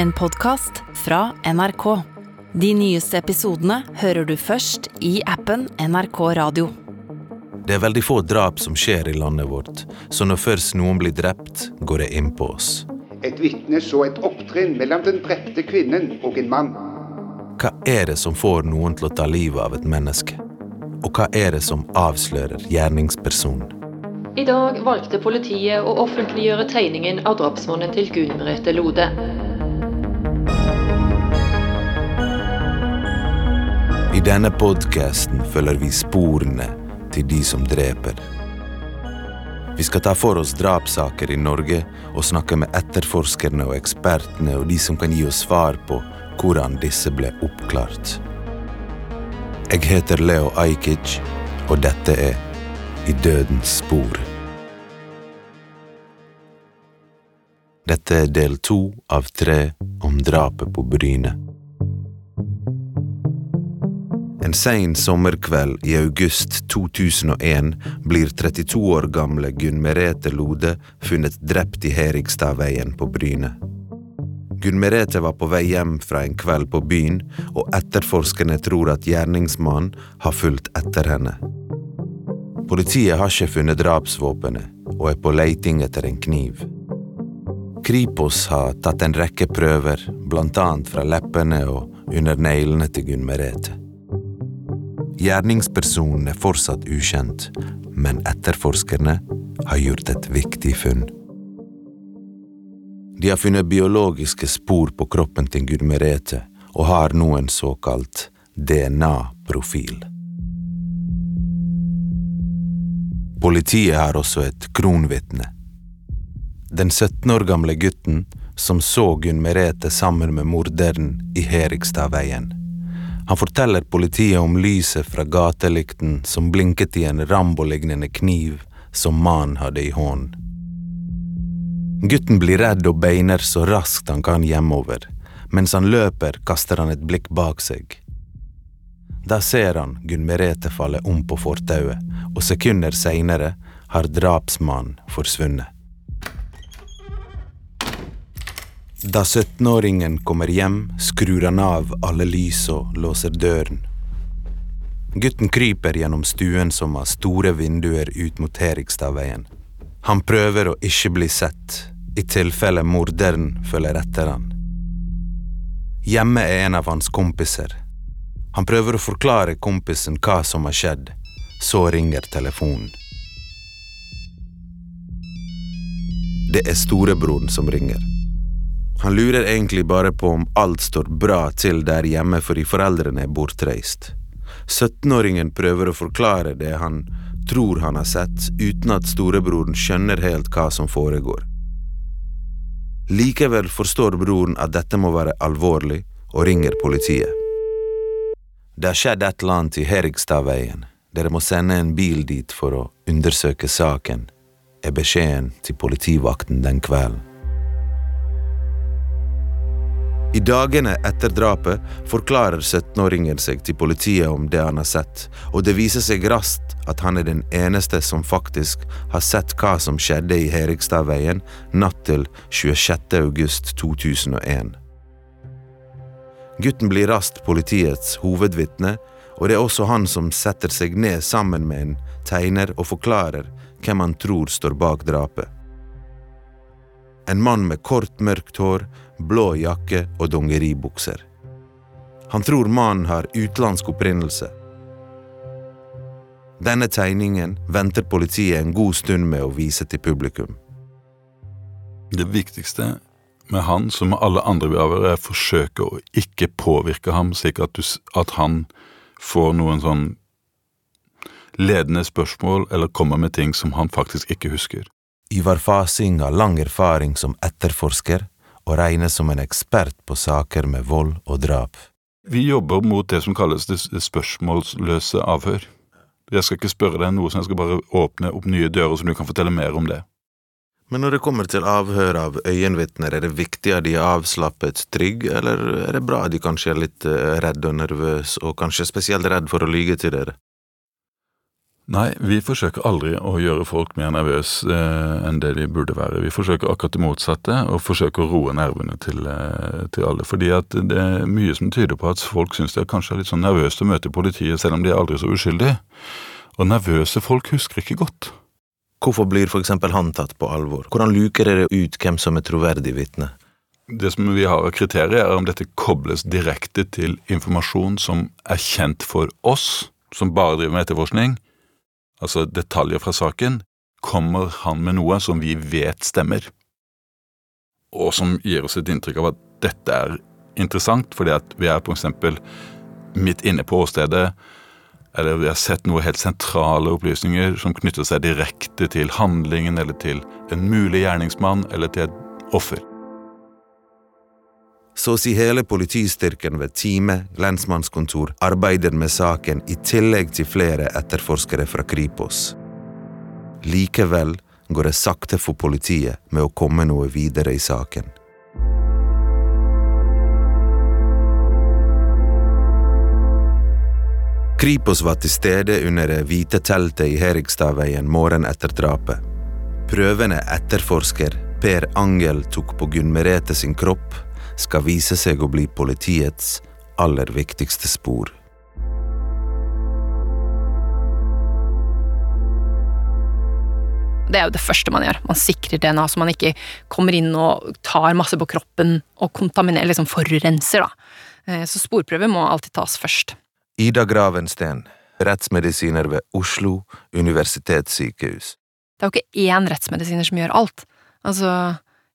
en podkast fra NRK. De nyeste episodene hører du først i appen NRK Radio. Det er veldig få drap som skjer i landet vårt, så når først noen blir drept, går det inn på oss. Et vitne så et opptrinn mellom den drepte kvinnen og en mann. Hva er det som får noen til å ta livet av et menneske? Og hva er det som avslører gjerningspersonen? I dag valgte politiet å offentliggjøre tegningen av drapsmannen til Gunn Merete Lode. I denne podkasten følger vi sporene til de som dreper. Vi skal ta for oss drapssaker i Norge og snakke med etterforskerne og ekspertene og de som kan gi oss svar på hvordan disse ble oppklart. Jeg heter Leo Ajkic, og dette er I dødens spor. Dette er del to av tre om drapet på Bryne. En sein sommerkveld i august 2001 blir 32 år gamle Gunn Merete Lode funnet drept i Herigstadveien på Bryne. Gunn Merete var på vei hjem fra en kveld på byen, og etterforskerne tror at gjerningsmannen har fulgt etter henne. Politiet har ikke funnet drapsvåpenet, og er på leiting etter en kniv. Kripos har tatt en rekke prøver, blant annet fra leppene og under neglene til Gunn Merete. Gjerningspersonen er fortsatt ukjent, men etterforskerne har gjort et viktig funn. De har funnet biologiske spor på kroppen til Gud Merete og har nå en såkalt DNA-profil. Politiet har også et kronvitne. Den 17 år gamle gutten som så Gunn Merete sammen med morderen i Herigstadveien. Han forteller politiet om lyset fra gatelykten som blinket i en Rambo-lignende kniv som mannen hadde i hånden. Gutten blir redd og beiner så raskt han kan hjemover. Mens han løper, kaster han et blikk bak seg. Da ser han Gunn Merete falle om på fortauet, og sekunder seinere har drapsmannen forsvunnet. Da 17-åringen kommer hjem, skrur han av alle lys og låser døren. Gutten kryper gjennom stuen som har store vinduer ut mot Herigstadveien. Han prøver å ikke bli sett, i tilfelle morderen følger etter han. Hjemme er en av hans kompiser. Han prøver å forklare kompisen hva som har skjedd, så ringer telefonen. Det er storebroren som ringer. Han lurer egentlig bare på om alt står bra til der hjemme fordi foreldrene er bortreist. 17-åringen prøver å forklare det han tror han har sett, uten at storebroren skjønner helt hva som foregår. Likevel forstår broren at dette må være alvorlig, og ringer politiet. Det har skjedd et eller annet i Herigstadveien. Dere må sende en bil dit for å undersøke saken, er beskjeden til politivakten den kvelden. I dagene etter drapet forklarer 17-åringen seg til politiet om det han har sett, og det viser seg raskt at han er den eneste som faktisk har sett hva som skjedde i Herigstadveien natt til 26. august 2001. Gutten blir raskt politiets hovedvitne, og det er også han som setter seg ned sammen med en tegner og forklarer hvem han tror står bak drapet. En mann med kort, mørkt hår, blå jakke og dongeribukser. Han tror mannen har utenlandsk opprinnelse. Denne tegningen venter politiet en god stund med å vise til publikum. Det viktigste med han, som med alle andre avhører, er å forsøke å ikke påvirke ham, slik at, du, at han får noen sånn ledende spørsmål eller kommer med ting som han faktisk ikke husker. Ivar Fasing har lang erfaring som etterforsker og regnes som en ekspert på saker med vold og drap. Vi jobber mot det som kalles det spørsmålsløse avhør. Jeg skal ikke spørre deg noe, så jeg skal bare åpne opp nye dører, så du kan fortelle mer om det. Men når det kommer til avhør av øyenvitner, er det viktig at de er avslappet trygg, eller er det bra at de kanskje er litt redde redd og nervøs, og kanskje spesielt redd for å lyge til dere? Nei, vi forsøker aldri å gjøre folk mer nervøse eh, enn det de burde være. Vi forsøker akkurat det motsatte, og forsøker å roe nervene til, eh, til, alle. Fordi at det er mye som tyder på at folk syns det er kanskje litt sånn nervøst å møte politiet, selv om de er aldri så uskyldige. Og nervøse folk husker ikke godt. Hvorfor blir eksempel han tatt på alvor? Hvordan luker dere ut hvem som er troverdig vitne? Det som vi har av kriterier, er om dette kobles direkte til informasjon som er kjent for oss, som bare driver med etterforskning, altså detaljer fra saken, kommer han med noe som vi vet stemmer, og som gir oss et inntrykk av at dette er interessant, fordi at vi er eksempel midt inne på åstedet, eller vi har sett noe helt sentrale opplysninger som knytter seg direkte til handlingen, eller til en mulig gjerningsmann, eller til et offer. Så å si hele politistyrken ved time lensmannskontor arbeider med saken i tillegg til flere etterforskere fra Kripos. Likevel går det sakte for politiet med å komme noe videre i saken. Kripos var til stede under det hvite teltet i Herigstadveien morgenen etter drapet. Prøvende etterforsker Per Angel tok på Gunn Merete sin kropp, skal vise seg å bli politiets aller viktigste spor. Det er jo det første man gjør. Man sikrer DNA, så man ikke kommer inn og tar masse på kroppen og kontaminerer, liksom forurenser, da. Eh, så sporprøver må alltid tas først. Ida Gravensten, rettsmedisiner ved Oslo universitetssykehus. Det er jo ikke én rettsmedisiner som gjør alt. Altså,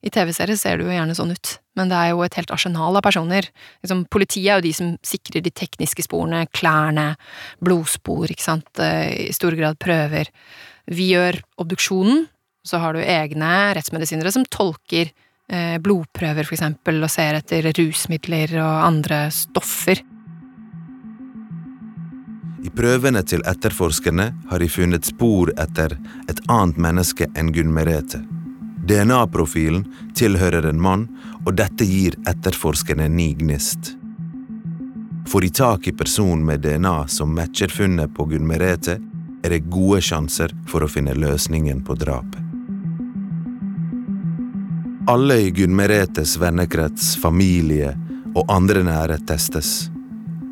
i TV-serier ser det jo gjerne sånn ut, men det er jo et helt arsenal av personer. Liksom, politiet er jo de som sikrer de tekniske sporene, klærne, blodspor, ikke sant, eh, i stor grad prøver. Vi gjør obduksjonen, så har du egne rettsmedisinere som tolker eh, blodprøver, for eksempel, og ser etter rusmidler og andre stoffer. I prøvene til etterforskerne har de funnet spor etter et annet menneske enn Gunn Merete. DNA-profilen tilhører en mann, og dette gir etterforskerne ni gnist. Får de tak i personen med DNA som matcher funnet på Gunn Merete, er det gode sjanser for å finne løsningen på drapet. Alle i Gunn Meretes vennekrets, familie og andre nære testes.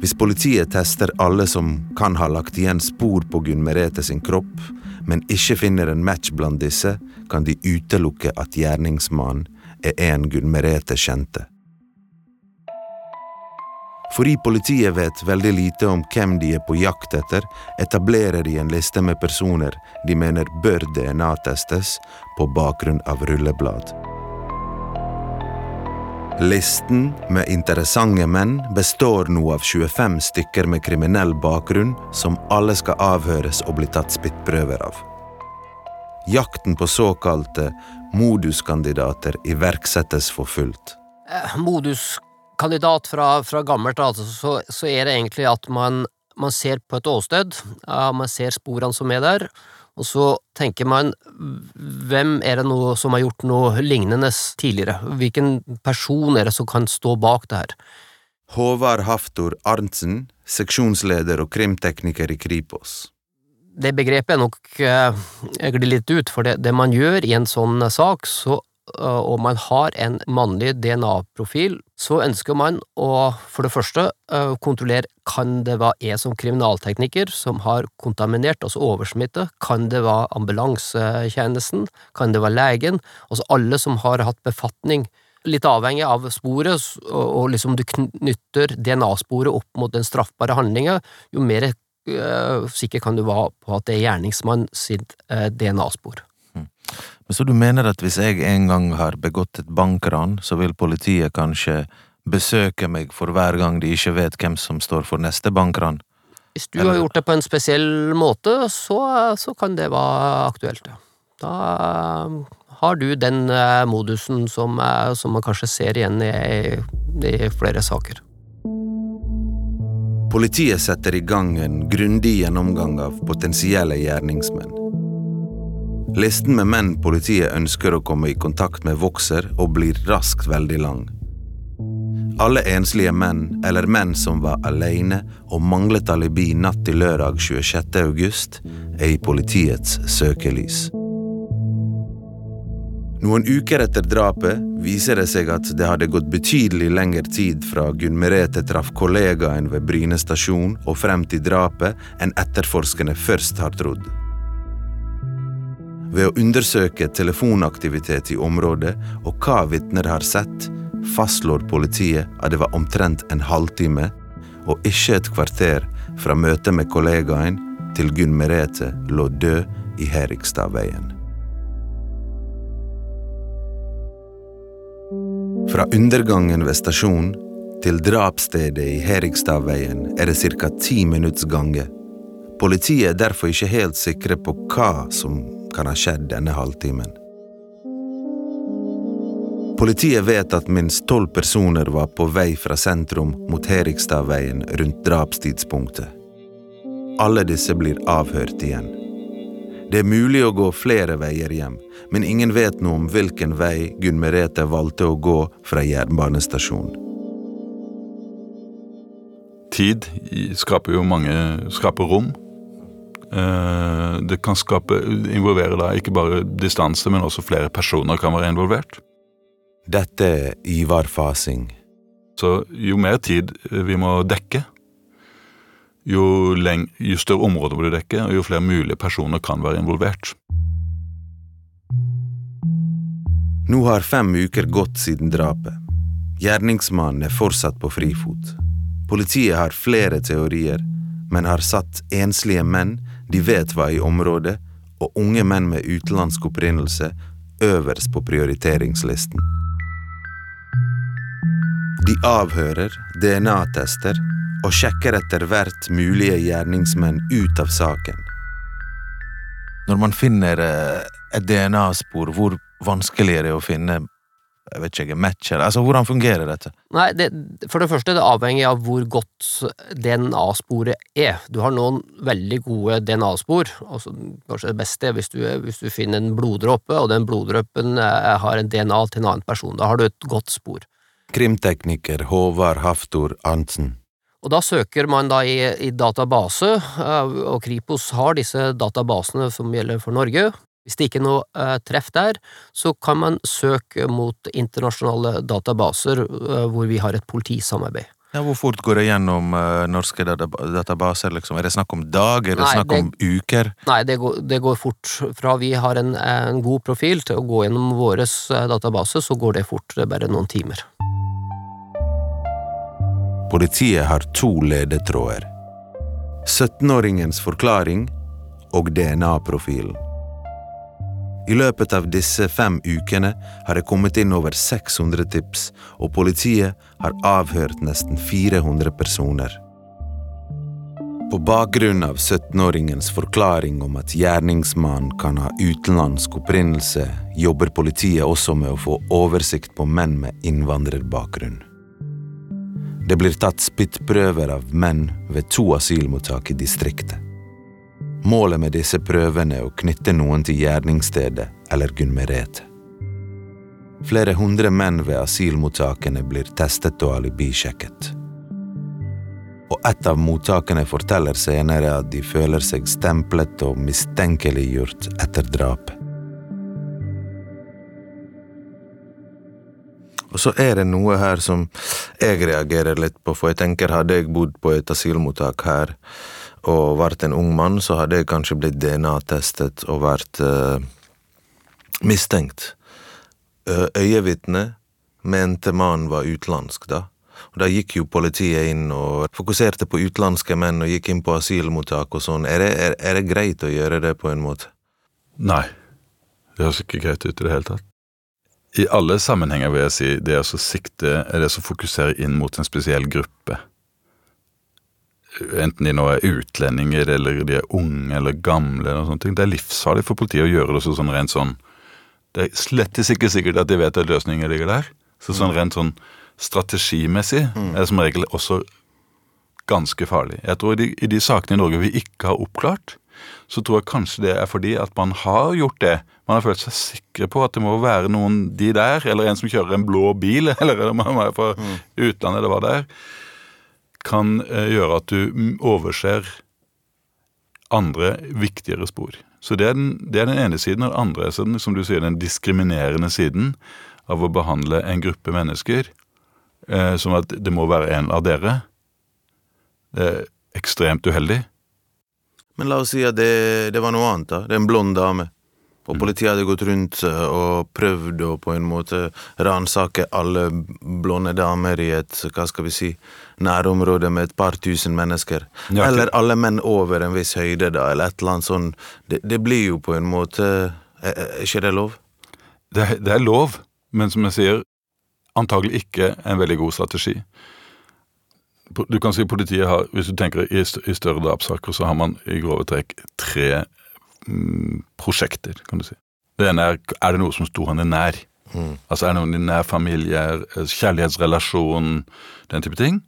Hvis politiet tester alle som kan ha lagt igjen spor på Gunn Merete sin kropp, men ikke finner en match blant disse, kan de utelukke at gjerningsmannen er en Gunn Merete kjente. Fordi politiet vet veldig lite om hvem de er på jakt etter, etablerer de en liste med personer de mener bør DNA-testes på bakgrunn av rulleblad. Listen med interessante menn består nå av 25 stykker med kriminell bakgrunn som alle skal avhøres og bli tatt spyttprøver av. Jakten på såkalte moduskandidater iverksettes for fullt. Eh, moduskandidat fra, fra gammelt, altså, så, så, er det egentlig at man, man ser på et åsted, man ser sporene som er der, og så tenker man hvem er det noe som har gjort noe lignende tidligere? Hvilken person er det som kan stå bak det her? Håvard Haftor Arntzen, seksjonsleder og krimtekniker i Kripos det begrepet er nok jeg glir litt ut, for det, det, man gjør i en sånn sak, så, og man har en mannlig DNA-profil, så ønsker man å for det første kontrollere kan det være jeg som kriminaltekniker som har kontaminert, altså oversmitte, kan det være ambulansetjenesten, kan det være legen, altså alle som har hatt befatning litt avhengig av sporet, og liksom du knytter DNA-sporet opp mot den straffbare handlinga, jo mer sikker kan du være på at det er gjerningsmann sitt DNA-spor. Mm. Så du mener at hvis jeg en gang har begått et bankran, så vil politiet kanskje besøke meg for hver gang de ikke vet hvem som står for neste bankran? Hvis du Eller? har gjort det på en spesiell måte, så, så kan det være aktuelt, ja. Da uh, har du den modusen som, som, man kanskje ser igjen i, i flere saker. Politiet setter i gang en grundig gjennomgang av potensielle gjerningsmenn. Listen med menn politiet ønsker å komme i kontakt med, vokser og blir raskt veldig lang. Alle enslige menn eller menn som var alene og manglet alibi natt til lørdag 26. august, er i politiets søkelys. Noen uker etter drapet viser det seg at det hadde gått betydelig lengre tid fra Gunn Merete traff kollegaen ved Bryne stasjon og frem til drapet enn etterforskerne først har trodd. Ved å undersøke telefonaktivitet i området og hva vitner har sett, fastslår politiet at det var omtrent en halvtime, og ikke et kvarter, fra møtet med kollegaen til Gunn Merete lå død i Herikstadveien. Fra undergangen ved stasjonen til drapsstedet i Herikstadveien er det ca. ti minutts gange. Politiet er derfor ikke helt sikre på hva som kan ha skjedd denne halvtimen. Politiet vet at minst tolv personer var på vei fra sentrum mot Herikstadveien rundt drapstidspunktet. Alle disse blir avhørt igjen. Det er mulig å gå flere veier hjem, men ingen vet noe om hvilken vei Gunn Merete valgte å gå fra jernbanestasjonen. Tid skaper jo mange skaper rom. Eh, det kan skape, involvere da ikke bare distanse, men også flere personer kan være involvert. Dette er Ivar Fasing. Så jo mer tid vi må dekke, jo, leng, jo større områder må du dekke, og jo flere mulige personer kan være involvert. Nå har fem uker gått siden drapet. Gjerningsmannen er fortsatt på frifot. Politiet har flere teorier, men har satt enslige menn de vet hva i området, og unge menn med utenlandsk opprinnelse øverst på prioriteringslisten. De avhører, DNA-tester og sjekker etter hvert mulige gjerningsmenn ut av saken. Når man finner eh, et DNA-spor, hvor vanskelig er det å finne jeg vet ikke, match, eller altså hvordan fungerer dette? Nei, det, For det første, det avhenger av hvor godt DNA-sporet er. Du har noen veldig gode DNA-spor, altså kanskje det beste hvis du, hvis du finner en bloddråpe, og den bloddråpen eh, har en DNA til en annen person. Da har du et godt spor. Krimtekniker Håvard Haftor Arntzen. Og da søker man da i, i database, eh, og Kripos har disse databasene som gjelder for Norge. Hvis det ikke er noe eh, treff der, så kan man søke mot internasjonale databaser eh, hvor vi har et politisamarbeid. Ja, hvor fort går det gjennom uh, norske databaser? Liksom? Er det snakk om dag? Er det Nei, snakk det, om uker? Nei, det går, det går, fort. Fra vi har en, en, god profil til å gå gjennom vår databaser, så går det fort. Det er bare noen timer. Politiet har to ledetråder. 17-åringens forklaring og DNA-profilen. I løpet av disse fem ukene har det kommet inn over 600 tips, og politiet har avhørt nesten 400 personer. På bakgrunn av 17-åringens forklaring om at gjerningsmannen kan ha utenlandsk opprinnelse, jobber politiet også med å få oversikt på menn med innvandrerbakgrunn. Det blir tatt spyttprøver av menn ved to asylmottak i distriktet. Målet med disse prøvene er å knytte noen til gjerningsstedet eller Gunn Merete. Flere hundre menn ved asylmottakene blir testet og alibisjekket. Og et av mottakene forteller senere at de føler seg stemplet og mistenkeliggjort etter drapet. Og så er det noe her som jeg reagerer litt på, for jeg tenker hadde jeg bodd på et asylmottak her, og vært en ung mann, så hadde jeg kanskje blitt DNA-testet og vært uh, mistenkt. Uh, Øyevitne mente mannen var utenlandsk, da. Og Da gikk jo politiet inn og fokuserte på utenlandske menn og gikk inn på asylmottak og sånn. Er, er, er det greit å gjøre det på en måte? Nei, det høres ikke greit ut i det hele tatt. I alle sammenhenger vil jeg si det er å sikte, er det å fokusere inn mot en spesiell gruppe enten de nå er utlendinger eller de er unge eller gamle, eller sånne ting. det er livsfarlig for politiet å gjøre det sånn rent sånn Det er slett ikke sikkert at de vet at løsningen ligger der. Så sånn rent sånn strategimessig er det som regel også ganske farlig. Jeg tror i de, i de sakene i Norge vi ikke har oppklart, så tror jeg kanskje det er fordi at man har gjort det. Man har følt seg sikre på at det må være noen de der, eller en som kjører en blå bil, eller om man er fra utlandet, eller hva det er, kan eh, gjøre at du mm, overser andre viktigere spor. Så det er, den, det er den ene siden, og den andre er som du sier, den diskriminerende siden av å behandle en gruppe mennesker eh, som at det må være en av dere. Det er ekstremt uheldig. Men la oss si at det, det var noe annet, da. Det er en blond dame. Og politiet hadde gått rundt og prøvd å på en måte ransake alle blonde damer i et, hva skal vi si, nærområde med et par tusen mennesker. Ja, Eller alle menn over en viss høyde, da, eller et eller annet sånn. Det, det blir jo på en måte Er er ikke det lov? Det, er- det er lov, men som jeg sier, antagelig ikke en veldig god strategi. Du kan si politiet har, Hvis du tenker i, st- i større drapssaker, så har man i grove trekk tre mm, prosjekter, kan du si. Det ene er er det noe som sto henne nær. Altså er det noen i nær familie, eh, kjærlighetsrelasjon, den type ting.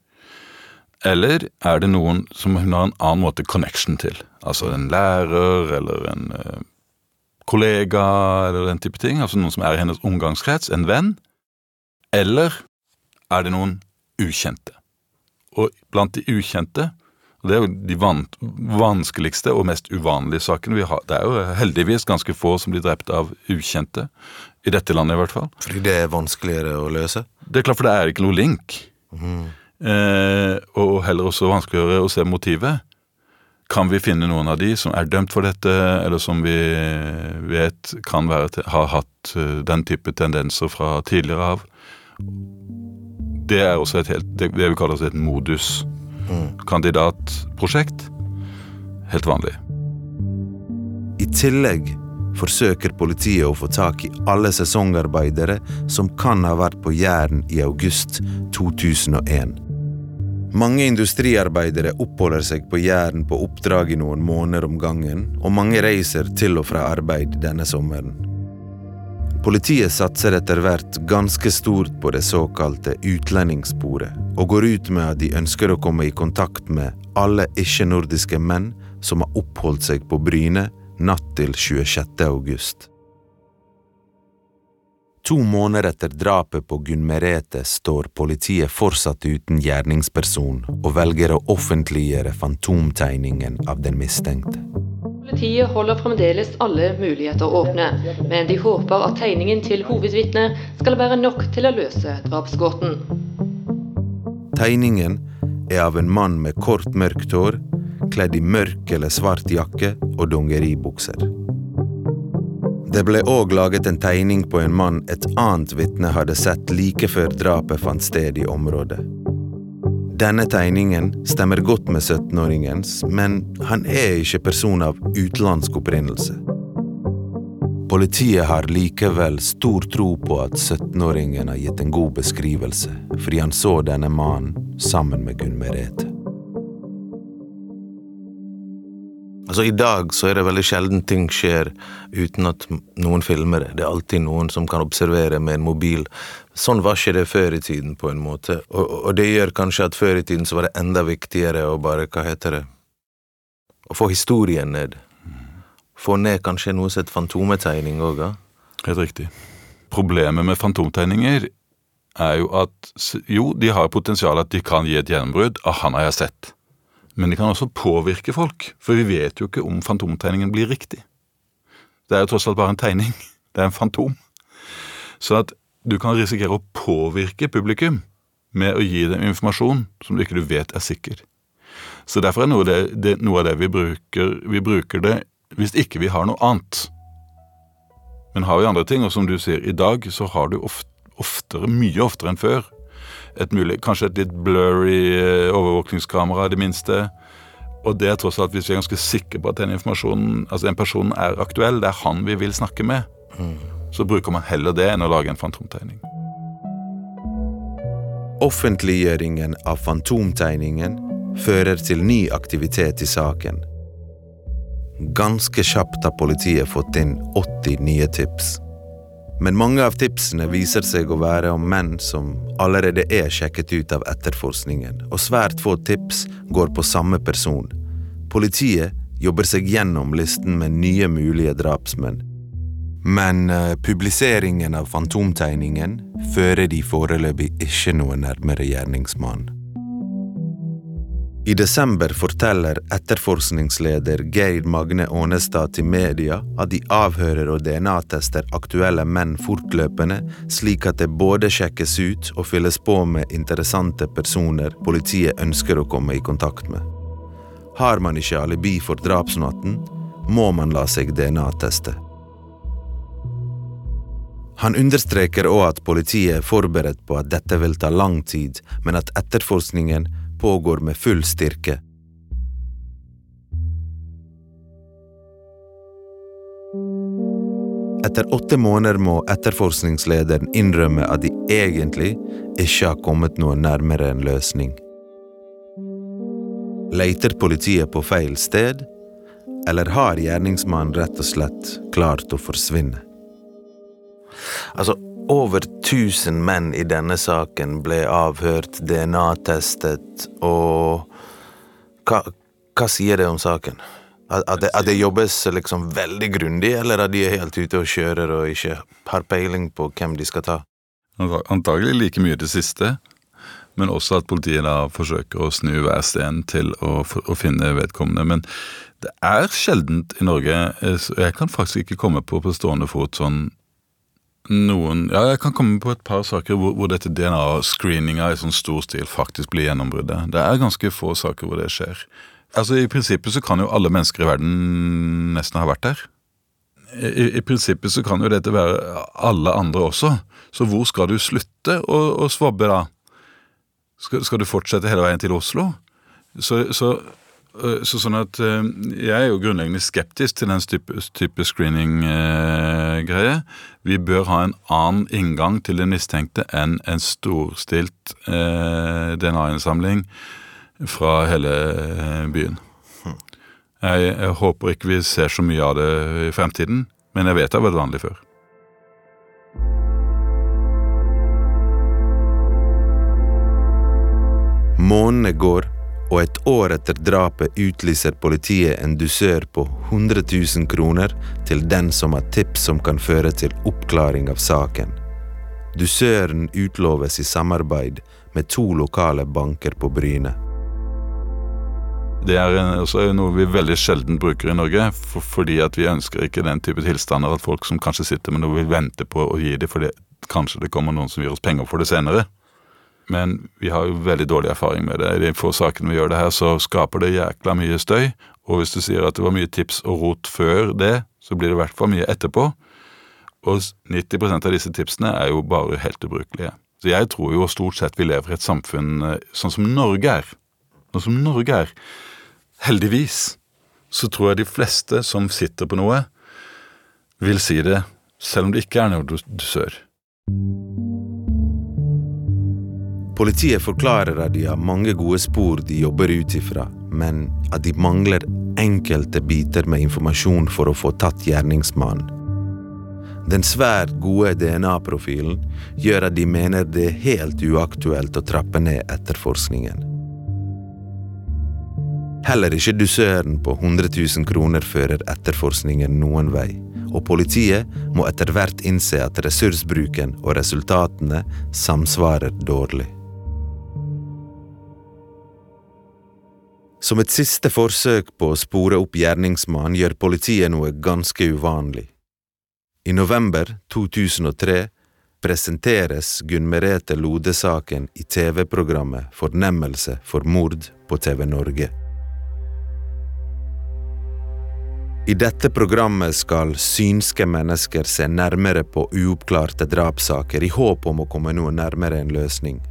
Eller er det noen som hun har en annen måte connection til? Altså en lærer eller en eh, kollega eller den type ting. Altså noen som er i hennes omgangskrets, en venn. Eller er det noen ukjente? Og blant de ukjente, og det er jo de van vanskeligste og mest uvanlige sakene vi har Det er jo heldigvis ganske få som blir drept av ukjente. I dette landet, i hvert fall. Fordi det er vanskeligere å løse? Det er klart, for det er ikke noe link. Eh, og heller også vanskeligere å se motivet. Kan vi finne noen av de som er dømt for dette, eller som vi vet kan være, har hatt eh, den type tendenser fra tidligere av? Det er også et helt, det, vi kaller et modus-kandidatprosjekt. Helt vanlig. I tillegg forsøker politiet å få tak i alle sesongarbeidere som kan ha vært på Jæren i august 2001. Mange industriarbeidere oppholder seg på Jæren på oppdrag i noen måneder om gangen, og mange reiser til og fra arbeid denne sommeren. Politiet satser etter hvert ganske stort på det såkalte utlendingssporet, og går ut med at de ønsker å komme i kontakt med alle ikke-nordiske menn som har oppholdt seg på Bryne natt til 26. august. To måneder etter drapet på Gunn Merete står politiet fortsatt uten gjerningsperson og velger å offentliggjøre fantomtegningen av den mistenkte. Politiet holder fremdeles alle muligheter åpne, men de håper at tegningen til hovedvitnet skal være nok til å løse drapsgåten. Tegningen er av en mann med kort, mørkt hår, kledd i mørk eller svart jakke og dongeribukser. Det ble òg laget en tegning på en mann et annet vitne hadde sett like før drapet fant sted i området. Denne tegningen stemmer godt med 17-åringens, men han er ikke person av utenlandsk opprinnelse. Politiet har likevel stor tro på at 17-åringen har gitt en god beskrivelse, fordi han så denne mannen sammen med Gunn Merete. Altså I dag så er det veldig sjelden ting skjer uten at noen filmer det. Det er alltid noen som kan observere med en mobil. Sånn var ikke det før i tiden, på en måte. Og, og det gjør kanskje at før i tiden så var det enda viktigere å bare, hva heter det, å få historien ned. Få ned kanskje noe heter fantometegning òg, ja. Helt riktig. Problemet med fantomtegninger er jo at jo, de har potensial at de kan gi et gjennombrudd. Ah, han har jeg sett. Men det kan også påvirke folk, for vi vet jo ikke om fantomtegningen blir riktig. Det er jo tross alt bare en tegning. Det er en fantom. Så at du kan risikere å påvirke publikum med å gi dem informasjon som du ikke vet er sikker. Så derfor er noe det, det, noe av det vi bruker Vi bruker det hvis ikke vi har noe annet. Men har vi andre ting, og som du sier, i dag så har du oftere, oftere, mye oftere enn før, et mulig, kanskje et litt blurry eh, overvåkningskamera, det minste. Og det er tross alt hvis vi er ganske sikre på at den informasjonen, altså den personen er aktuell, det er han vi vil snakke med, så bruker man heller det enn å lage en fantomtegning. Offentliggjøringen av fantomtegningen fører til ny aktivitet i saken. Ganske kjapt har politiet fått inn 80 nye tips. Men mange av tipsene viser seg å være om menn som allerede er sjekket ut av etterforskningen, og svært få tips går på samme person. Politiet jobber seg gjennom listen med nye mulige drapsmenn. Men eh, publiseringen av Fantomtegningen fører de foreløpig ikke noe nærmere gjerningsmannen. I desember forteller etterforskningsleder Geir Magne Ånestad til media at de avhører og DNA-tester aktuelle menn fortløpende, slik at det både sjekkes ut og fylles på med interessante personer politiet ønsker å komme i kontakt med. Har man ikke alibi for drapsnatten, må man la seg DNA-teste. Han understreker òg at politiet er forberedt på at dette vil ta lang tid, men at etterforskningen pågår med full styrke. Etter åtte måneder må etterforskningslederen innrømme at de egentlig ikke har kommet noe nærmere en løsning. Leter politiet på feil sted, eller har gjerningsmannen rett og slett klart å forsvinne? Altså, over 1000 menn i denne saken ble avhørt, DNA-testet, og hva, hva, sier det om saken? At det, at det jobbes liksom veldig grundig, eller at de er helt ute og kjører og ikke har peiling på hvem de skal ta? Antagelig like mye det siste, men også at politiet da forsøker å snu hver sten til å, å finne vedkommende. Men det er sjeldent i Norge, eh, jeg kan faktisk ikke komme på på stående fot sånn noen Ja, jeg kan komme på et par saker hvor, hvor dette DNA-screeninga i sånn stor stil faktisk blir gjennombruddet. Det er ganske få saker hvor det skjer. Altså, I prinsippet så kan jo alle mennesker i verden nesten ha vært der. I, i prinsippet så kan jo dette være alle andre også. Så hvor skal du slutte å, å svabbe da? Skal, skal, du fortsette hele veien til Oslo? Så, så så sånn at eh, Jeg er jo grunnleggende skeptisk til den type, type screening-greie. Vi bør ha en annen inngang til den mistenkte enn en storstilt eh, DNA-innsamling fra hele byen. Jeg, jeg, håper ikke vi ser så mye av det i fremtiden, men jeg vet det har vært vanlig før. Månedene går, og et år etter drapet utlyser politiet en dusør på 100 000 kroner til den som har tips som kan føre til oppklaring av saken. Dusøren utloves i samarbeid med to lokale banker på Bryne. Det er også noe vi veldig sjelden bruker i Norge, for, fordi at vi ønsker ikke den type tilstander at folk som kanskje sitter med noe, vil vente på å gi det fordi kanskje det kommer noen som gir oss penger for det senere. Men vi har jo veldig dårlig erfaring med det. I de få sakene vi gjør det her, så skaper det jækla mye støy. Og hvis du sier at det var mye tips og rot før det, så blir det i hvert fall mye etterpå. Og 90% av disse tipsene er jo bare helt ubrukelige. Så jeg tror jo stort sett vi lever i et samfunn eh, sånn som Norge er. Sånn som Norge er. Heldigvis så tror jeg de fleste som sitter på noe, vil si det selv om det ikke er noe dusør. Politiet forklarer at de har mange gode spor de jobber ut ifra, men at de mangler enkelte biter med informasjon for å få tatt gjerningsmannen. Den svært gode DNA-profilen gjør at de mener det er helt uaktuelt å trappe ned etterforskningen. Heller ikke dusøren på 100 000 kroner fører etterforskningen noen vei, og politiet må etter hvert innse at ressursbruken og resultatene samsvarer dårlig. Som et siste forsøk på å spore opp gjerningsmannen gjør politiet noe ganske uvanlig. I november 2003 presenteres Gunn Merete Lode-saken i TV-programmet Fornemmelse for mord på TV Norge. I dette programmet skal synske mennesker se nærmere på uoppklarte drapssaker i håp om å komme noe nærmere en løsning.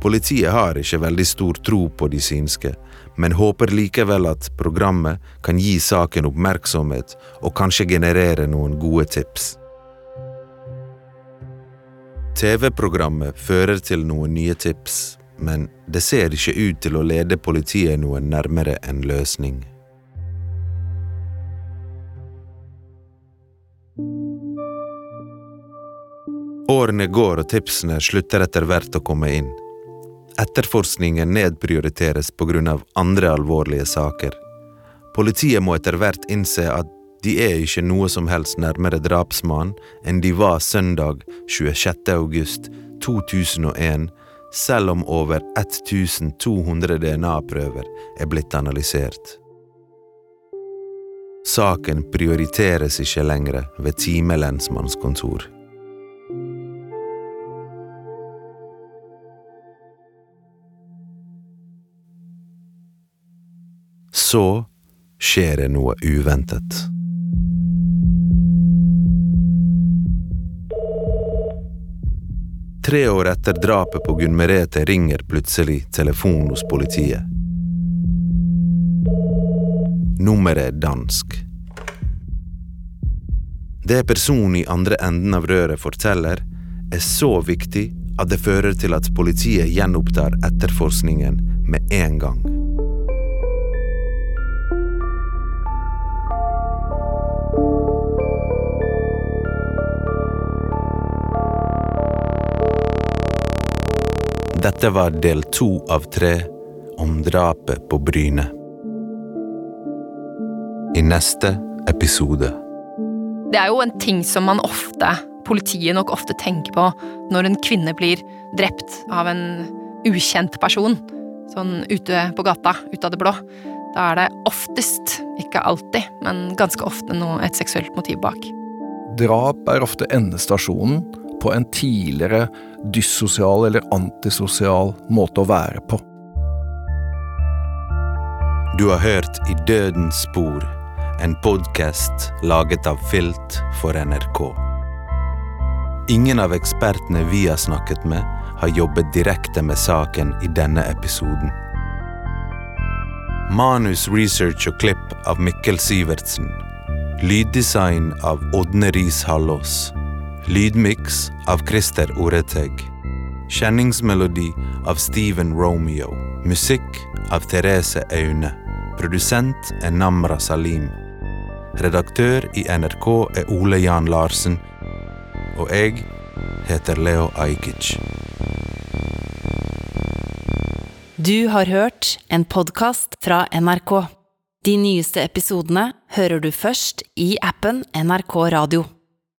Politiet har ikke veldig stor tro på de synske, men håper likevel at programmet kan gi saken oppmerksomhet og kanskje generere noen gode tips. TV-programmet fører til noen nye tips, men det ser ikke ut til å lede politiet noe nærmere en løsning. Årene går og tipsene slutter etter hvert å komme inn. Etterforskningen nedprioriteres av andre alvorlige saker. Politiet må etter hvert innse at de er ikke noe som helst nærmere drapsmannen enn de var søndag 26. august 2001, selv om over 1200 DNA-prøver er blitt analysert. Saken prioriteres ikke lenger ved Time lensmannskontor. Så skjer det noe uventet. Tre år etter drapet på Gunn Merete ringer plutselig telefonen hos politiet. Nummeret er dansk. Det personen i andre enden av røret forteller, er så viktig at det fører til at politiet gjenopptar etterforskningen med en gang. Dette var del to av tre om drapet på Bryne. I neste episode Det er jo en ting som man ofte, politiet nok ofte tenker på når en kvinne blir drept av en ukjent person, sånn ute på gata, ut av det blå. Da er det oftest, ikke alltid, men ganske ofte noe, et seksuelt motiv bak. Drap er ofte endestasjonen på en tidligere dyssosial eller antisosial måte å være på. Du har hørt I dødens spor, en podkast laget av Filt for NRK. Ingen av ekspertene vi har snakket med, har jobbet direkte med saken i denne episoden. Manus, research og klipp av Mikkel Sivertsen. Lyddesign av Ådne Riis Hallås. Lydmiks av Christer Oreteg. Kjenningsmelodi av Steven Romeo. Musikk av Therese Aune. Produsent er Namra Salim. Redaktør i NRK er Ole Jan Larsen. Og jeg heter Leo Ajkic. Du har hørt en podkast fra NRK. De nyeste episodene hører du først i appen NRK Radio.